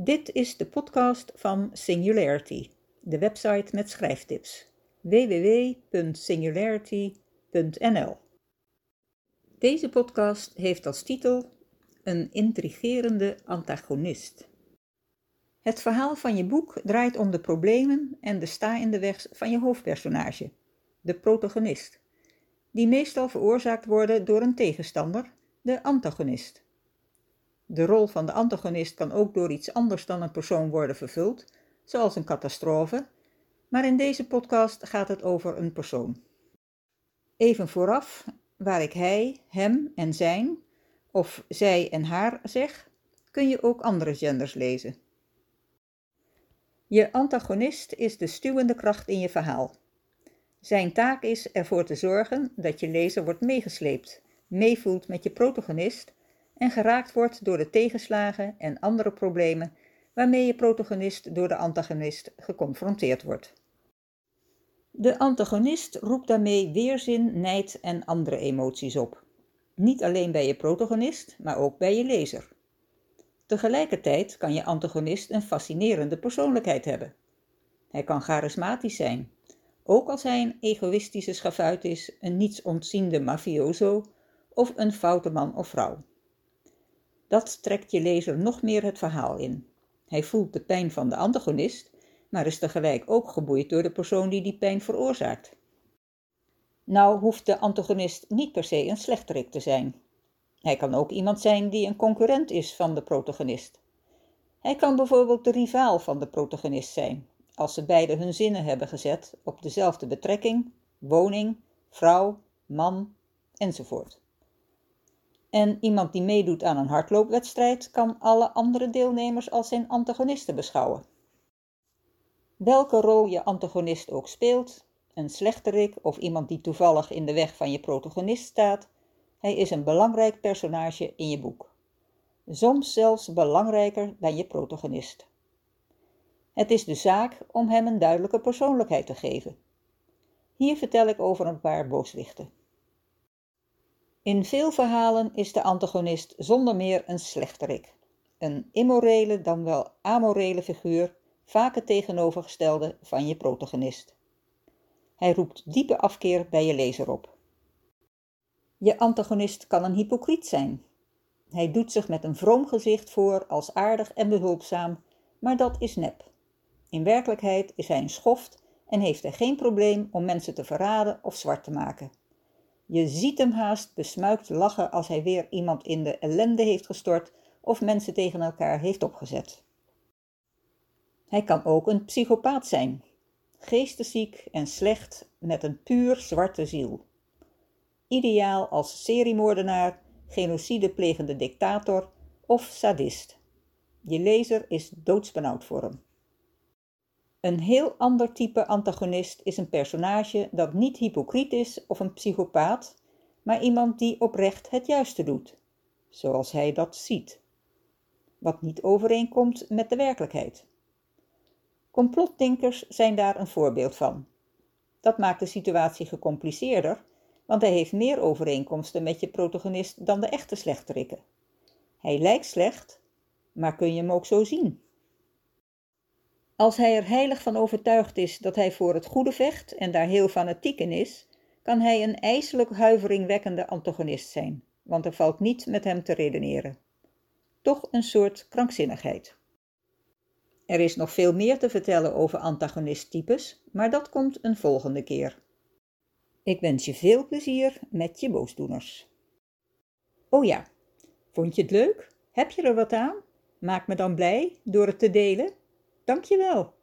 Dit is de podcast van Singularity, de website met schrijftips. www.singularity.nl Deze podcast heeft als titel Een intrigerende antagonist. Het verhaal van je boek draait om de problemen en de sta in de weg van je hoofdpersonage, de protagonist, die meestal veroorzaakt worden door een tegenstander, de antagonist. De rol van de antagonist kan ook door iets anders dan een persoon worden vervuld, zoals een catastrofe, maar in deze podcast gaat het over een persoon. Even vooraf, waar ik hij, hem en zijn, of zij en haar zeg, kun je ook andere genders lezen. Je antagonist is de stuwende kracht in je verhaal. Zijn taak is ervoor te zorgen dat je lezer wordt meegesleept, meevoelt met je protagonist en geraakt wordt door de tegenslagen en andere problemen waarmee je protagonist door de antagonist geconfronteerd wordt. De antagonist roept daarmee weerzin, nijd en andere emoties op. Niet alleen bij je protagonist, maar ook bij je lezer. Tegelijkertijd kan je antagonist een fascinerende persoonlijkheid hebben. Hij kan charismatisch zijn, ook als hij een egoïstische schavuit is, een niets ontziende mafioso of een foute man of vrouw. Dat trekt je lezer nog meer het verhaal in. Hij voelt de pijn van de antagonist, maar is tegelijk ook geboeid door de persoon die die pijn veroorzaakt. Nou hoeft de antagonist niet per se een slechterik te zijn. Hij kan ook iemand zijn die een concurrent is van de protagonist. Hij kan bijvoorbeeld de rivaal van de protagonist zijn, als ze beide hun zinnen hebben gezet op dezelfde betrekking, woning, vrouw, man enzovoort. En iemand die meedoet aan een hardloopwedstrijd kan alle andere deelnemers als zijn antagonisten beschouwen. Welke rol je antagonist ook speelt, een slechterik of iemand die toevallig in de weg van je protagonist staat, hij is een belangrijk personage in je boek. Soms zelfs belangrijker dan je protagonist. Het is de zaak om hem een duidelijke persoonlijkheid te geven. Hier vertel ik over een paar booswichten. In veel verhalen is de antagonist zonder meer een slechterik. Een immorele dan wel amorele figuur, vaak het tegenovergestelde van je protagonist. Hij roept diepe afkeer bij je lezer op. Je antagonist kan een hypocriet zijn. Hij doet zich met een vroom gezicht voor als aardig en behulpzaam, maar dat is nep. In werkelijkheid is hij een schoft en heeft hij geen probleem om mensen te verraden of zwart te maken. Je ziet hem haast besmuikt lachen als hij weer iemand in de ellende heeft gestort of mensen tegen elkaar heeft opgezet. Hij kan ook een psychopaat zijn, geestesziek en slecht met een puur zwarte ziel. Ideaal als seriemoordenaar, genocideplegende dictator of sadist. Je lezer is doodsbenauwd voor hem. Een heel ander type antagonist is een personage dat niet hypocriet is of een psychopaat, maar iemand die oprecht het juiste doet, zoals hij dat ziet, wat niet overeenkomt met de werkelijkheid. Complotdenkers zijn daar een voorbeeld van. Dat maakt de situatie gecompliceerder, want hij heeft meer overeenkomsten met je protagonist dan de echte slechterikken. Hij lijkt slecht, maar kun je hem ook zo zien? Als hij er heilig van overtuigd is dat hij voor het goede vecht en daar heel fanatiek in is, kan hij een ijselijk huiveringwekkende antagonist zijn, want er valt niet met hem te redeneren. Toch een soort krankzinnigheid. Er is nog veel meer te vertellen over antagonisttypes, maar dat komt een volgende keer. Ik wens je veel plezier met je boosdoeners. Oh ja, vond je het leuk? Heb je er wat aan? Maak me dan blij door het te delen. Dankjewel.